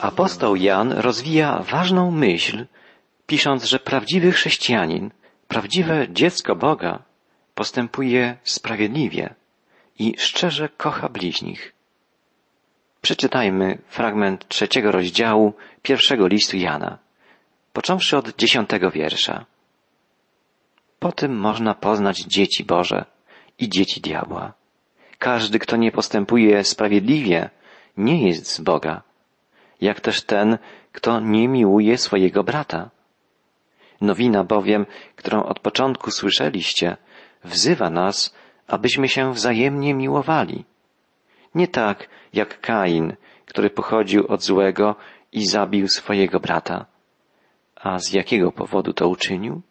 Apostoł Jan rozwija ważną myśl, pisząc, że prawdziwy chrześcijanin, prawdziwe dziecko Boga postępuje sprawiedliwie i szczerze kocha bliźnich. Przeczytajmy fragment trzeciego rozdziału pierwszego listu Jana, począwszy od dziesiątego wiersza. Po tym można poznać dzieci Boże i dzieci diabła. Każdy, kto nie postępuje sprawiedliwie, nie jest z Boga, jak też ten, kto nie miłuje swojego brata. Nowina bowiem, którą od początku słyszeliście, wzywa nas, abyśmy się wzajemnie miłowali. Nie tak jak Kain, który pochodził od złego i zabił swojego brata. A z jakiego powodu to uczynił?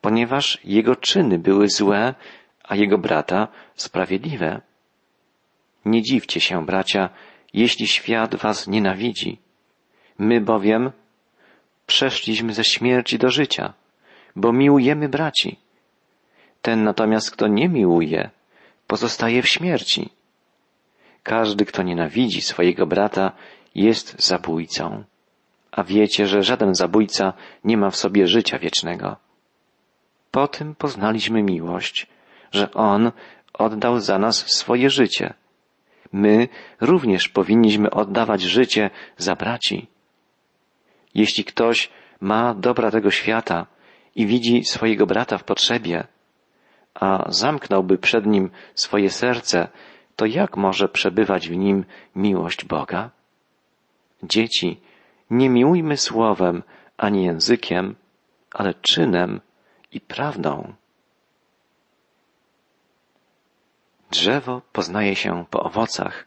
Ponieważ jego czyny były złe, a jego brata sprawiedliwe. Nie dziwcie się, bracia, jeśli świat was nienawidzi. My bowiem przeszliśmy ze śmierci do życia, bo miłujemy braci. Ten natomiast, kto nie miłuje, pozostaje w śmierci. Każdy, kto nienawidzi swojego brata, jest zabójcą. A wiecie, że żaden zabójca nie ma w sobie życia wiecznego. Po tym poznaliśmy miłość, że On oddał za nas swoje życie. My również powinniśmy oddawać życie za braci. Jeśli ktoś ma dobra tego świata i widzi swojego brata w potrzebie, a zamknąłby przed nim swoje serce, to jak może przebywać w nim miłość Boga? Dzieci, nie miłujmy słowem ani językiem, ale czynem i prawdą. Drzewo poznaje się po owocach,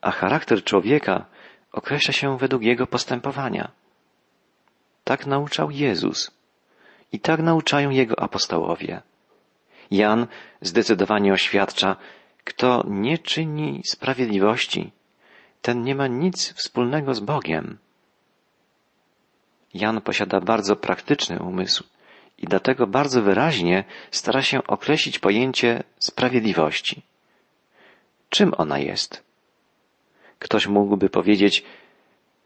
a charakter człowieka określa się według jego postępowania. Tak nauczał Jezus i tak nauczają jego apostołowie. Jan zdecydowanie oświadcza, kto nie czyni sprawiedliwości, ten nie ma nic wspólnego z Bogiem. Jan posiada bardzo praktyczny umysł i dlatego bardzo wyraźnie stara się określić pojęcie sprawiedliwości. Czym ona jest? Ktoś mógłby powiedzieć,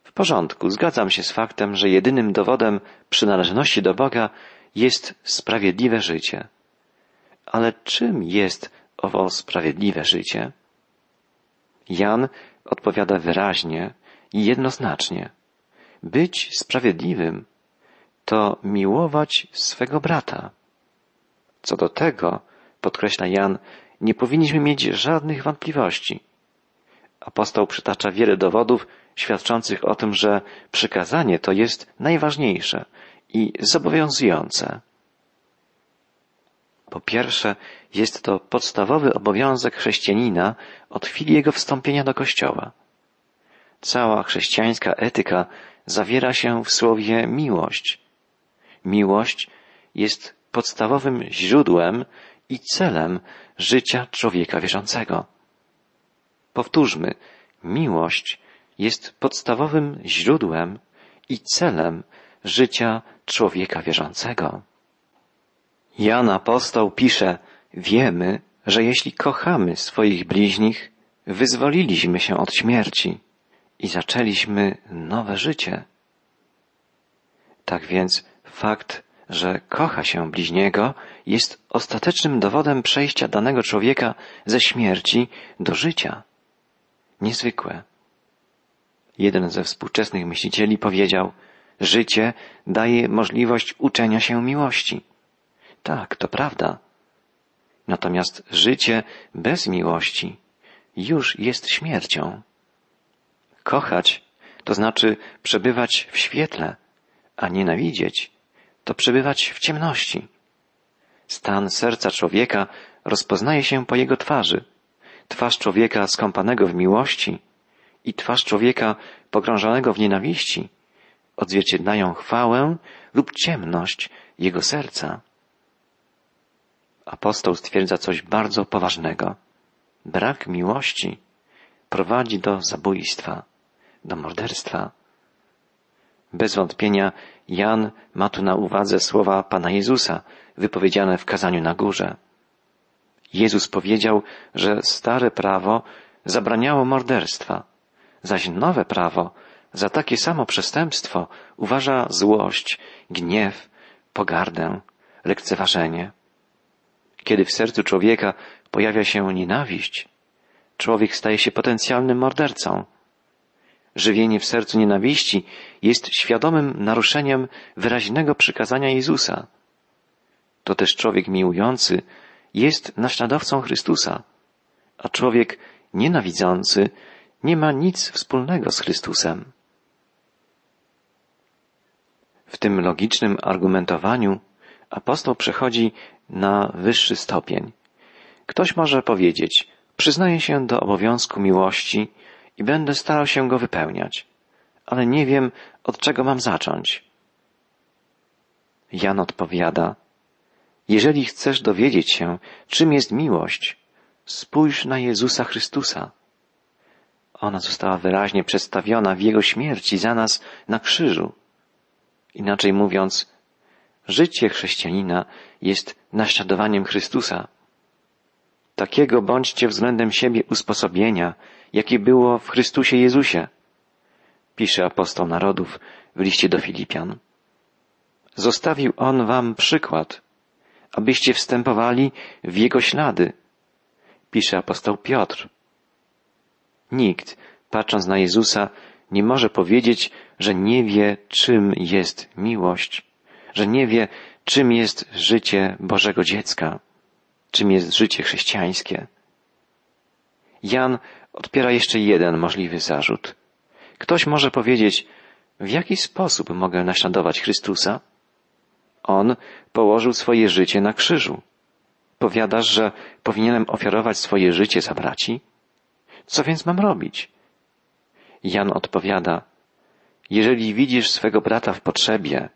w porządku, zgadzam się z faktem, że jedynym dowodem przynależności do Boga jest sprawiedliwe życie. Ale czym jest owo sprawiedliwe życie? Jan odpowiada wyraźnie i jednoznacznie. Być sprawiedliwym to miłować swego brata. Co do tego, podkreśla Jan, nie powinniśmy mieć żadnych wątpliwości. Apostoł przytacza wiele dowodów świadczących o tym, że przykazanie to jest najważniejsze i zobowiązujące. Po pierwsze, jest to podstawowy obowiązek chrześcijanina od chwili jego wstąpienia do Kościoła. Cała chrześcijańska etyka zawiera się w słowie miłość. Miłość jest podstawowym źródłem i celem życia człowieka wierzącego. Powtórzmy, miłość jest podstawowym źródłem i celem życia człowieka wierzącego. Jan apostoł pisze, wiemy, że jeśli kochamy swoich bliźnich, wyzwoliliśmy się od śmierci i zaczęliśmy nowe życie. Tak więc fakt, że kocha się bliźniego, jest ostatecznym dowodem przejścia danego człowieka ze śmierci do życia. Niezwykłe. Jeden ze współczesnych myślicieli powiedział, życie daje możliwość uczenia się miłości. Tak, to prawda. Natomiast życie bez miłości już jest śmiercią. Kochać to znaczy przebywać w świetle, a nienawidzieć to przebywać w ciemności. Stan serca człowieka rozpoznaje się po jego twarzy. Twarz człowieka skąpanego w miłości i twarz człowieka pogrążonego w nienawiści odzwierciedlają chwałę lub ciemność jego serca apostoł stwierdza coś bardzo poważnego. Brak miłości prowadzi do zabójstwa, do morderstwa. Bez wątpienia Jan ma tu na uwadze słowa Pana Jezusa wypowiedziane w kazaniu na górze. Jezus powiedział, że stare prawo zabraniało morderstwa, zaś nowe prawo za takie samo przestępstwo uważa złość, gniew, pogardę, lekceważenie. Kiedy w sercu człowieka pojawia się nienawiść, człowiek staje się potencjalnym mordercą. Żywienie w sercu nienawiści jest świadomym naruszeniem wyraźnego przykazania Jezusa. To też człowiek miłujący jest naśladowcą Chrystusa, a człowiek nienawidzący nie ma nic wspólnego z Chrystusem. W tym logicznym argumentowaniu apostoł przechodzi na wyższy stopień. Ktoś może powiedzieć, przyznaję się do obowiązku miłości i będę starał się go wypełniać, ale nie wiem, od czego mam zacząć. Jan odpowiada, jeżeli chcesz dowiedzieć się, czym jest miłość, spójrz na Jezusa Chrystusa. Ona została wyraźnie przedstawiona w Jego śmierci za nas na krzyżu. Inaczej mówiąc, życie chrześcijanina jest naśladowaniem Chrystusa. Takiego bądźcie względem siebie usposobienia, jakie było w Chrystusie Jezusie, pisze apostoł narodów w liście do Filipian. Zostawił on wam przykład, abyście wstępowali w jego ślady, pisze apostoł Piotr. Nikt, patrząc na Jezusa, nie może powiedzieć, że nie wie, czym jest miłość, że nie wie, czym jest życie Bożego dziecka, czym jest życie chrześcijańskie. Jan odpiera jeszcze jeden możliwy zarzut. Ktoś może powiedzieć, w jaki sposób mogę naśladować Chrystusa? On położył swoje życie na krzyżu. Powiadasz, że powinienem ofiarować swoje życie za braci? Co więc mam robić? Jan odpowiada, jeżeli widzisz swego brata w potrzebie,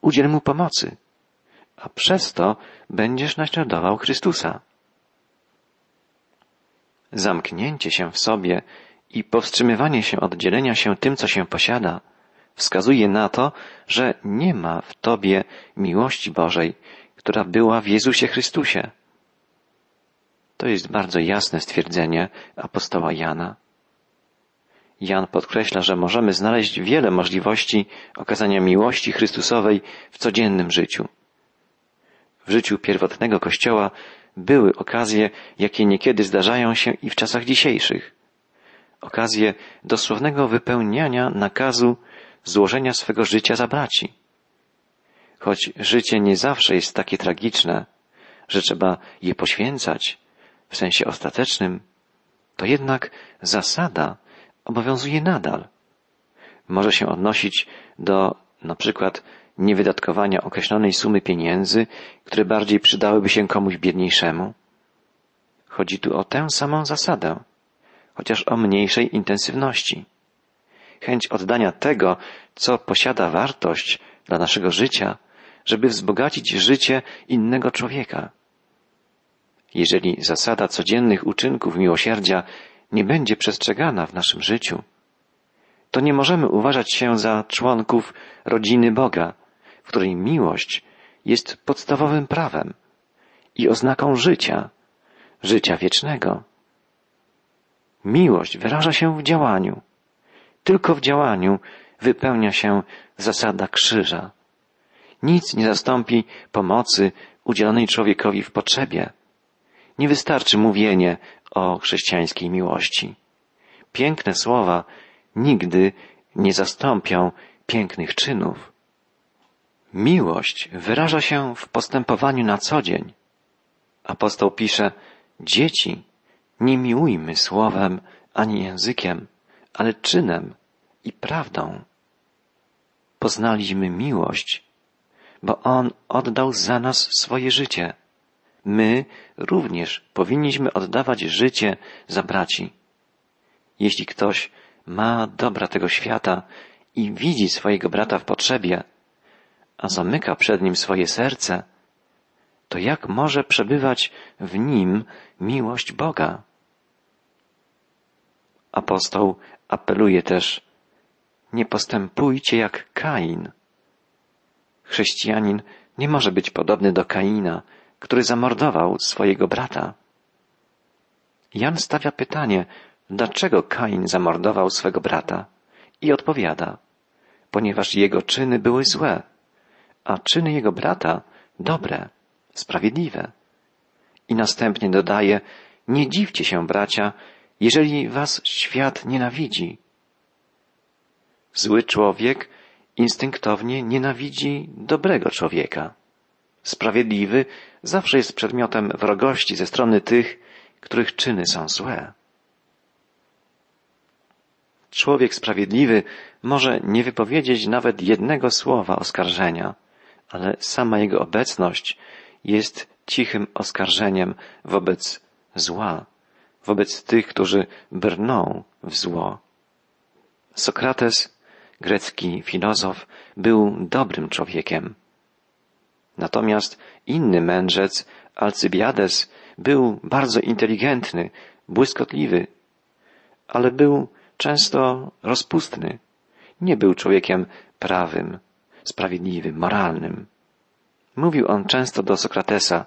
udziel mu pomocy, a przez to będziesz naśladował Chrystusa. Zamknięcie się w sobie i powstrzymywanie się od dzielenia się tym, co się posiada, wskazuje na to, że nie ma w tobie miłości Bożej, która była w Jezusie Chrystusie. To jest bardzo jasne stwierdzenie apostoła Jana. Jan podkreśla, że możemy znaleźć wiele możliwości okazania miłości Chrystusowej w codziennym życiu. W życiu pierwotnego Kościoła były okazje, jakie niekiedy zdarzają się i w czasach dzisiejszych. Okazje dosłownego wypełniania nakazu złożenia swego życia za braci. Choć życie nie zawsze jest takie tragiczne, że trzeba je poświęcać w sensie ostatecznym, to jednak zasada obowiązuje nadal. Może się odnosić do na przykład niewydatkowania określonej sumy pieniędzy, które bardziej przydałyby się komuś biedniejszemu. Chodzi tu o tę samą zasadę, chociaż o mniejszej intensywności. Chęć oddania tego, co posiada wartość dla naszego życia, żeby wzbogacić życie innego człowieka. Jeżeli zasada codziennych uczynków miłosierdzia nie będzie przestrzegana w naszym życiu, to nie możemy uważać się za członków rodziny Boga, w której miłość jest podstawowym prawem i oznaką życia, życia wiecznego. Miłość wyraża się w działaniu. Tylko w działaniu wypełnia się zasada krzyża. Nic nie zastąpi pomocy udzielonej człowiekowi w potrzebie. Nie wystarczy mówienie o chrześcijańskiej miłości. Piękne słowa nigdy nie zastąpią pięknych czynów. Miłość wyraża się w postępowaniu na co dzień. Apostoł pisze, dzieci, nie miłujmy słowem ani językiem, ale czynem i prawdą. Poznaliśmy miłość, bo On oddał za nas swoje życie. My również powinniśmy oddawać życie za braci. Jeśli ktoś ma dobra tego świata i widzi swojego brata w potrzebie, a zamyka przed nim swoje serce, to jak może przebywać w nim miłość Boga? Apostoł apeluje też, nie postępujcie jak Kain. Chrześcijanin nie może być podobny do Kaina, który zamordował swojego brata. Jan stawia pytanie, dlaczego Kain zamordował swego brata I odpowiada, ponieważ jego czyny były złe, a czyny jego brata dobre, sprawiedliwe. I następnie dodaje, nie dziwcie się, bracia, jeżeli was świat nienawidzi. Zły człowiek instynktownie nienawidzi dobrego człowieka. Sprawiedliwy zawsze jest przedmiotem wrogości ze strony tych, których czyny są złe. Człowiek sprawiedliwy może nie wypowiedzieć nawet jednego słowa oskarżenia, ale sama jego obecność jest cichym oskarżeniem wobec zła, wobec tych, którzy brną w zło. Sokrates, grecki filozof, był dobrym człowiekiem. Natomiast inny mędrzec, Alcybiades, był bardzo inteligentny, błyskotliwy, ale był często rozpustny. Nie był człowiekiem prawym, sprawiedliwym, moralnym. Mówił on często do Sokratesa,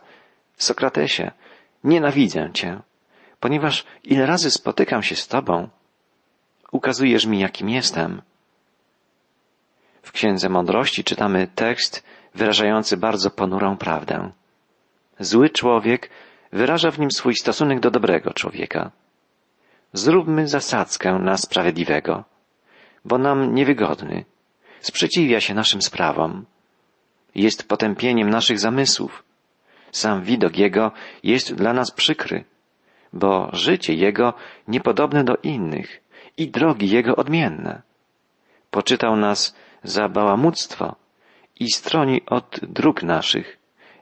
Sokratesie, nienawidzę cię, ponieważ ile razy spotykam się z tobą, ukazujesz mi, jakim jestem. W Księdze Mądrości czytamy tekst wyrażający bardzo ponurą prawdę. Zły człowiek wyraża w nim swój stosunek do dobrego człowieka. Zróbmy zasadzkę na sprawiedliwego, bo nam niewygodny, sprzeciwia się naszym sprawom, jest potępieniem naszych zamysłów. Sam widok Jego jest dla nas przykry, bo życie Jego niepodobne do innych i drogi Jego odmienne. Poczytał nas za bałamuctwo i stroni od dróg naszych,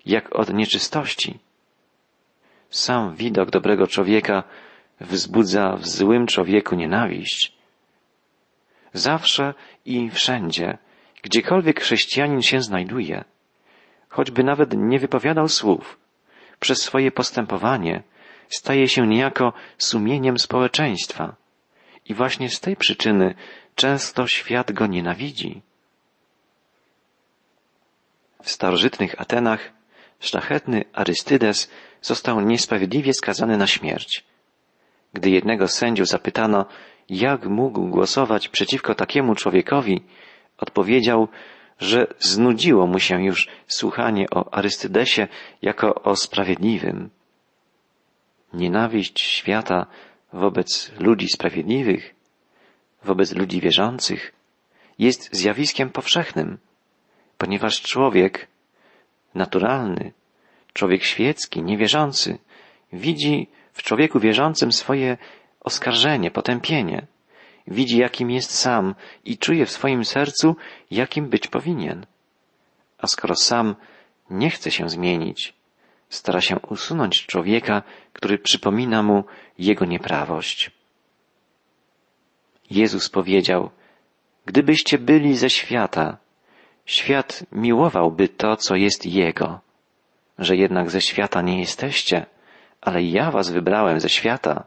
jak od nieczystości. Sam widok dobrego człowieka wzbudza w złym człowieku nienawiść. Zawsze i wszędzie, gdziekolwiek chrześcijanin się znajduje, choćby nawet nie wypowiadał słów, przez swoje postępowanie staje się niejako sumieniem społeczeństwa i właśnie z tej przyczyny często świat go nienawidzi. W starożytnych Atenach szlachetny Arystydes został niesprawiedliwie skazany na śmierć. Gdy jednego sędziów zapytano, jak mógł głosować przeciwko takiemu człowiekowi, odpowiedział, że znudziło mu się już słuchanie o Arystydesie jako o sprawiedliwym. Nienawiść świata wobec ludzi sprawiedliwych, wobec ludzi wierzących, jest zjawiskiem powszechnym, ponieważ człowiek naturalny, człowiek świecki, niewierzący, widzi w człowieku wierzącym swoje oskarżenie, potępienie. Widzi, jakim jest sam i czuje w swoim sercu, jakim być powinien. A skoro sam nie chce się zmienić, stara się usunąć człowieka, który przypomina mu jego nieprawość. Jezus powiedział, gdybyście byli ze świata, świat miłowałby to, co jest Jego, że jednak ze świata nie jesteście, ale ja was wybrałem ze świata,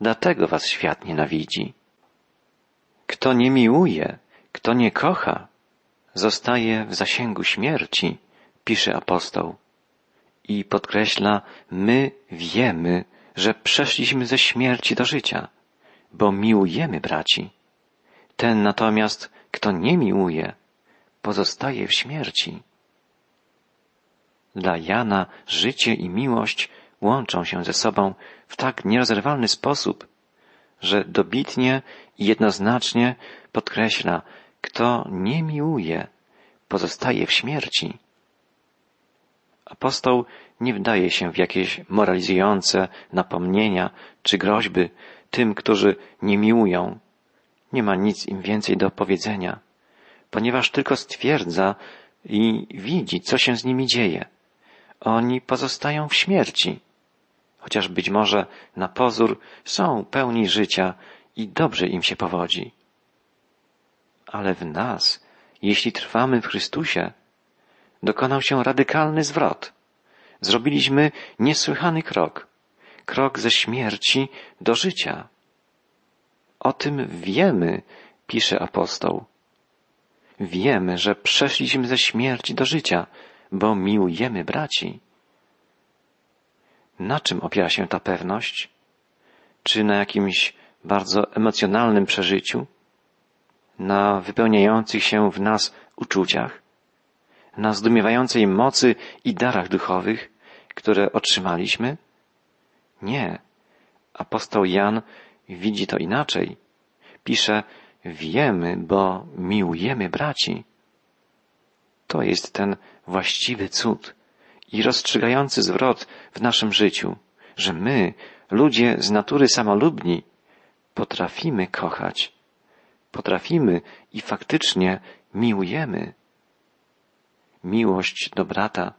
dlatego was świat nienawidzi. Kto nie miłuje, kto nie kocha, zostaje w zasięgu śmierci, pisze apostoł. I podkreśla, my wiemy, że przeszliśmy ze śmierci do życia, bo miłujemy braci. Ten natomiast, kto nie miłuje, pozostaje w śmierci. Dla Jana życie i miłość łączą się ze sobą w tak nierozerwalny sposób, że dobitnie i jednoznacznie podkreśla, kto nie miłuje, pozostaje w śmierci. Apostoł nie wdaje się w jakieś moralizujące napomnienia czy groźby tym, którzy nie miłują. Nie ma nic im więcej do powiedzenia, ponieważ tylko stwierdza i widzi, co się z nimi dzieje. Oni pozostają w śmierci chociaż być może na pozór są pełni życia i dobrze im się powodzi. Ale w nas, jeśli trwamy w Chrystusie, dokonał się radykalny zwrot. Zrobiliśmy niesłychany krok, krok ze śmierci do życia. O tym wiemy, pisze apostoł. Wiemy, że przeszliśmy ze śmierci do życia, bo miłujemy braci. Na czym opiera się ta pewność? Czy na jakimś bardzo emocjonalnym przeżyciu? na wypełniających się w nas uczuciach, na zdumiewającej mocy i darach duchowych, które otrzymaliśmy? Nie. Apostoł Jan widzi to inaczej. Pisze, wiemy, bo miłujemy braci. To jest ten właściwy cud i rozstrzygający zwrot w naszym życiu, że my, ludzie z natury samolubni, potrafimy kochać, potrafimy i faktycznie miłujemy. Miłość do brata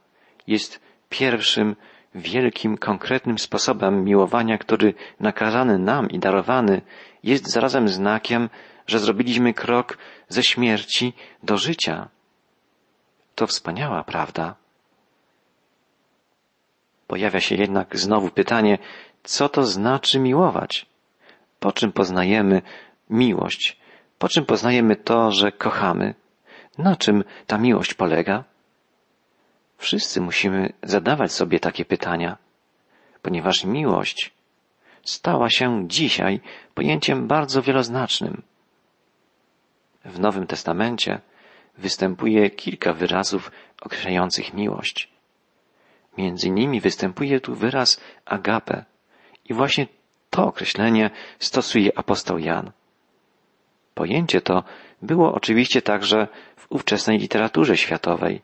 jest pierwszym wielkim, konkretnym sposobem miłowania, który nakazany nam i darowany jest zarazem znakiem, że zrobiliśmy krok ze śmierci do życia. To wspaniała prawda. Pojawia się jednak znowu pytanie, co to znaczy miłować? Po czym poznajemy miłość? Po czym poznajemy to, że kochamy? Na czym ta miłość polega? Wszyscy musimy zadawać sobie takie pytania, ponieważ miłość stała się dzisiaj pojęciem bardzo wieloznacznym. W Nowym Testamencie występuje kilka wyrazów określających miłość. Między nimi występuje tu wyraz agape i właśnie to określenie stosuje apostoł Jan. Pojęcie to było oczywiście także w ówczesnej literaturze światowej,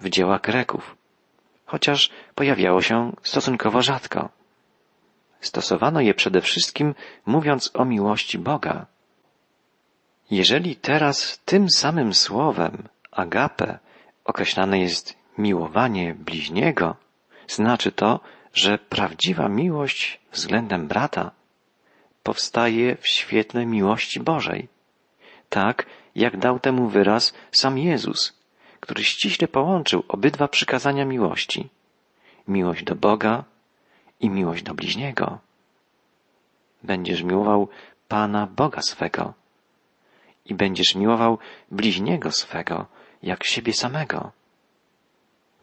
w dziełach Greków, chociaż pojawiało się stosunkowo rzadko. Stosowano je przede wszystkim mówiąc o miłości Boga. Jeżeli teraz tym samym słowem agape określane jest miłowanie bliźniego, znaczy to, że prawdziwa miłość względem brata powstaje w świetle miłości Bożej, tak jak dał temu wyraz sam Jezus, który ściśle połączył obydwa przykazania miłości miłość do Boga i miłość do bliźniego. Będziesz miłował Pana Boga swego i będziesz miłował bliźniego swego jak siebie samego.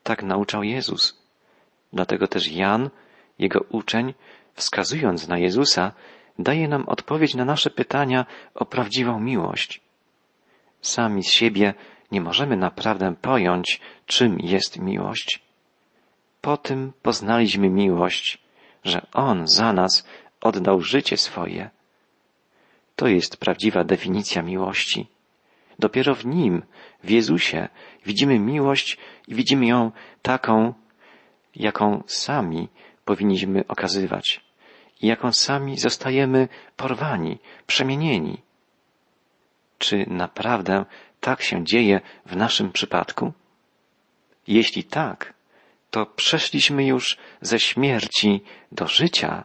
Tak nauczał Jezus. Dlatego też Jan, jego uczeń, wskazując na Jezusa, daje nam odpowiedź na nasze pytania o prawdziwą miłość. Sami z siebie nie możemy naprawdę pojąć, czym jest miłość. Po tym poznaliśmy miłość, że On za nas oddał życie swoje. To jest prawdziwa definicja miłości. Dopiero w Nim, w Jezusie, widzimy miłość i widzimy ją taką, jaką sami powinniśmy okazywać i jaką sami zostajemy porwani, przemienieni. Czy naprawdę tak się dzieje w naszym przypadku? Jeśli tak, to przeszliśmy już ze śmierci do życia.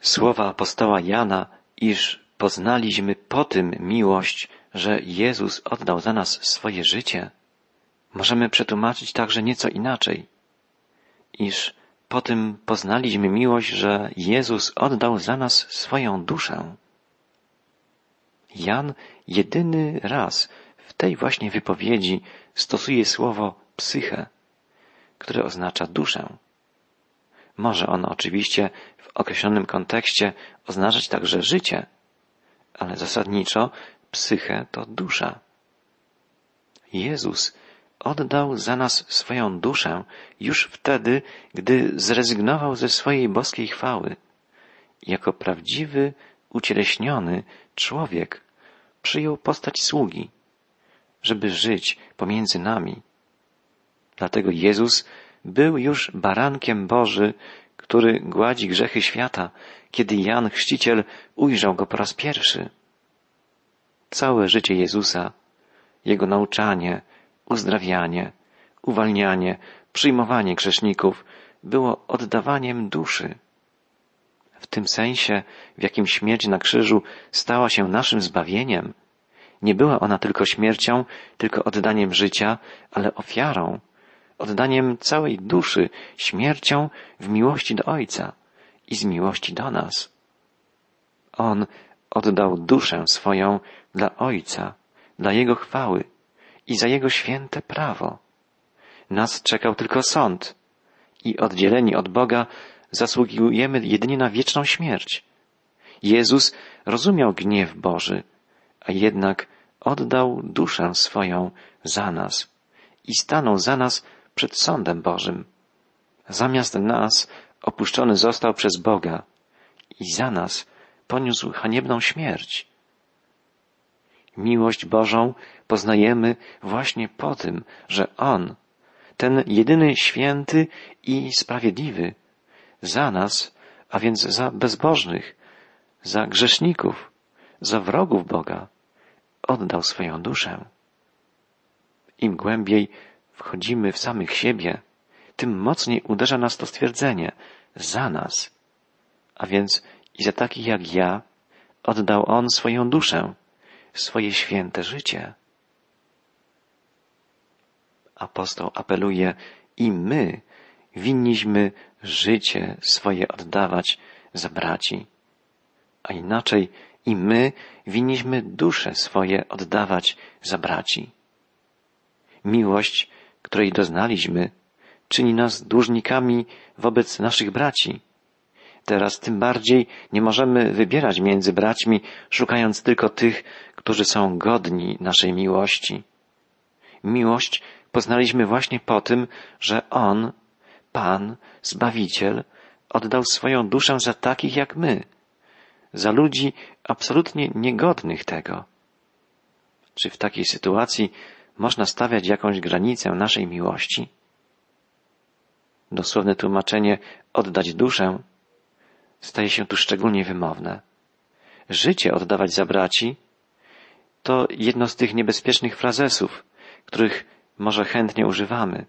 Słowa apostoła Jana, iż poznaliśmy po tym miłość, że Jezus oddał za nas swoje życie, możemy przetłumaczyć także nieco inaczej, iż po tym poznaliśmy miłość, że Jezus oddał za nas swoją duszę. Jan jedyny raz w tej właśnie wypowiedzi stosuje słowo psyche, które oznacza duszę. Może ono oczywiście w określonym kontekście oznaczać także życie, ale zasadniczo psyche to dusza. Jezus oddał za nas swoją duszę już wtedy, gdy zrezygnował ze swojej boskiej chwały. Jako prawdziwy, ucieleśniony człowiek przyjął postać sługi, żeby żyć pomiędzy nami. Dlatego Jezus był już barankiem Boży, który gładzi grzechy świata, kiedy Jan Chrzciciel ujrzał go po raz pierwszy. Całe życie Jezusa, Jego nauczanie, uzdrawianie, uwalnianie, przyjmowanie grzeszników było oddawaniem duszy. W tym sensie, w jakim śmierć na krzyżu stała się naszym zbawieniem, nie była ona tylko śmiercią, tylko oddaniem życia, ale ofiarą, oddaniem całej duszy, śmiercią w miłości do Ojca i z miłości do nas. On oddał duszę swoją dla Ojca, dla Jego chwały i za Jego święte prawo. Nas czekał tylko sąd i oddzieleni od Boga zasługujemy jedynie na wieczną śmierć. Jezus rozumiał gniew Boży, a jednak oddał duszę swoją za nas i stanął za nas przed sądem Bożym. Zamiast nas opuszczony został przez Boga i za nas poniósł haniebną śmierć. Miłość Bożą poznajemy właśnie po tym, że On, ten jedyny święty i sprawiedliwy, za nas, a więc za bezbożnych, za grzeszników, za wrogów Boga, oddał swoją duszę. Im głębiej wchodzimy w samych siebie, tym mocniej uderza nas to stwierdzenie za nas. A więc i za takich jak ja oddał On swoją duszę, swoje święte życie. Apostoł apeluje i my winniśmy życie swoje oddawać za braci, a inaczej i my winniśmy dusze swoje oddawać za braci. Miłość, której doznaliśmy, czyni nas dłużnikami wobec naszych braci. Teraz tym bardziej nie możemy wybierać między braćmi, szukając tylko tych, którzy są godni naszej miłości. Miłość poznaliśmy właśnie po tym, że On, Pan, Zbawiciel, oddał swoją duszę za takich jak my, za ludzi absolutnie niegodnych tego. Czy w takiej sytuacji można stawiać jakąś granicę naszej miłości? Dosłowne tłumaczenie oddać duszę staje się tu szczególnie wymowne. Życie oddawać za braci to jedno z tych niebezpiecznych frazesów, których może chętnie używamy.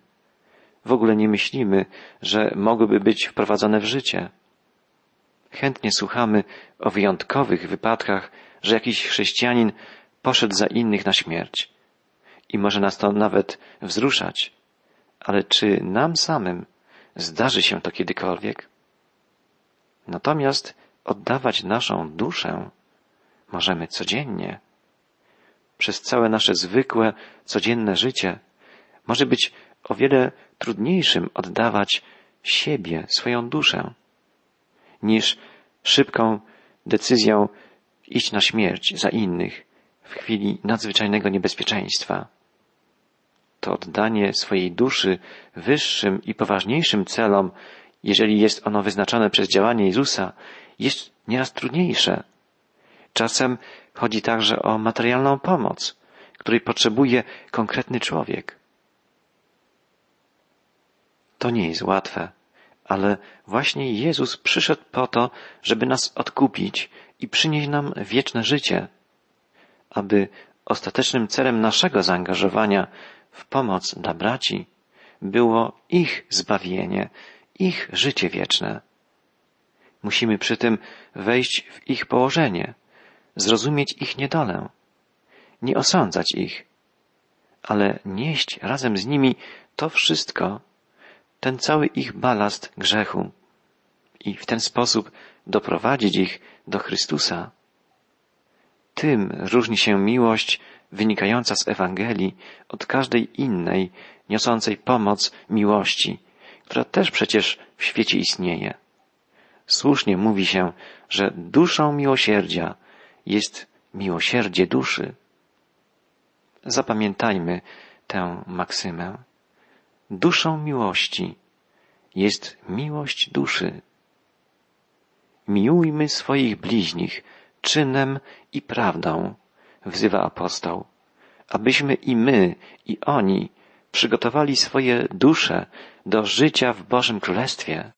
W ogóle nie myślimy, że mogłyby być wprowadzone w życie. Chętnie słuchamy o wyjątkowych wypadkach, że jakiś chrześcijanin poszedł za innych na śmierć. I może nas to nawet wzruszać. Ale czy nam samym zdarzy się to kiedykolwiek? Natomiast oddawać naszą duszę możemy codziennie. Przez całe nasze zwykłe, codzienne życie może być o wiele trudniejszym oddawać siebie, swoją duszę, niż szybką decyzją iść na śmierć za innych w chwili nadzwyczajnego niebezpieczeństwa. To oddanie swojej duszy wyższym i poważniejszym celom, jeżeli jest ono wyznaczone przez działanie Jezusa, jest nieraz trudniejsze. Czasem chodzi także o materialną pomoc, której potrzebuje konkretny człowiek. To nie jest łatwe, ale właśnie Jezus przyszedł po to, żeby nas odkupić i przynieść nam wieczne życie, aby ostatecznym celem naszego zaangażowania w pomoc dla braci było ich zbawienie, ich życie wieczne. Musimy przy tym wejść w ich położenie, zrozumieć ich niedolę, nie osądzać ich, ale nieść razem z nimi to wszystko, ten cały ich balast grzechu i w ten sposób doprowadzić ich do Chrystusa. Tym różni się miłość wynikająca z Ewangelii od każdej innej, niosącej pomoc miłości, która też przecież w świecie istnieje. Słusznie mówi się, że duszą miłosierdzia jest miłosierdzie duszy. Zapamiętajmy tę maksymę. Duszą miłości jest miłość duszy. Miłujmy swoich bliźnich czynem i prawdą, wzywa apostoł, abyśmy i my, i oni przygotowali swoje dusze do życia w Bożym Królestwie.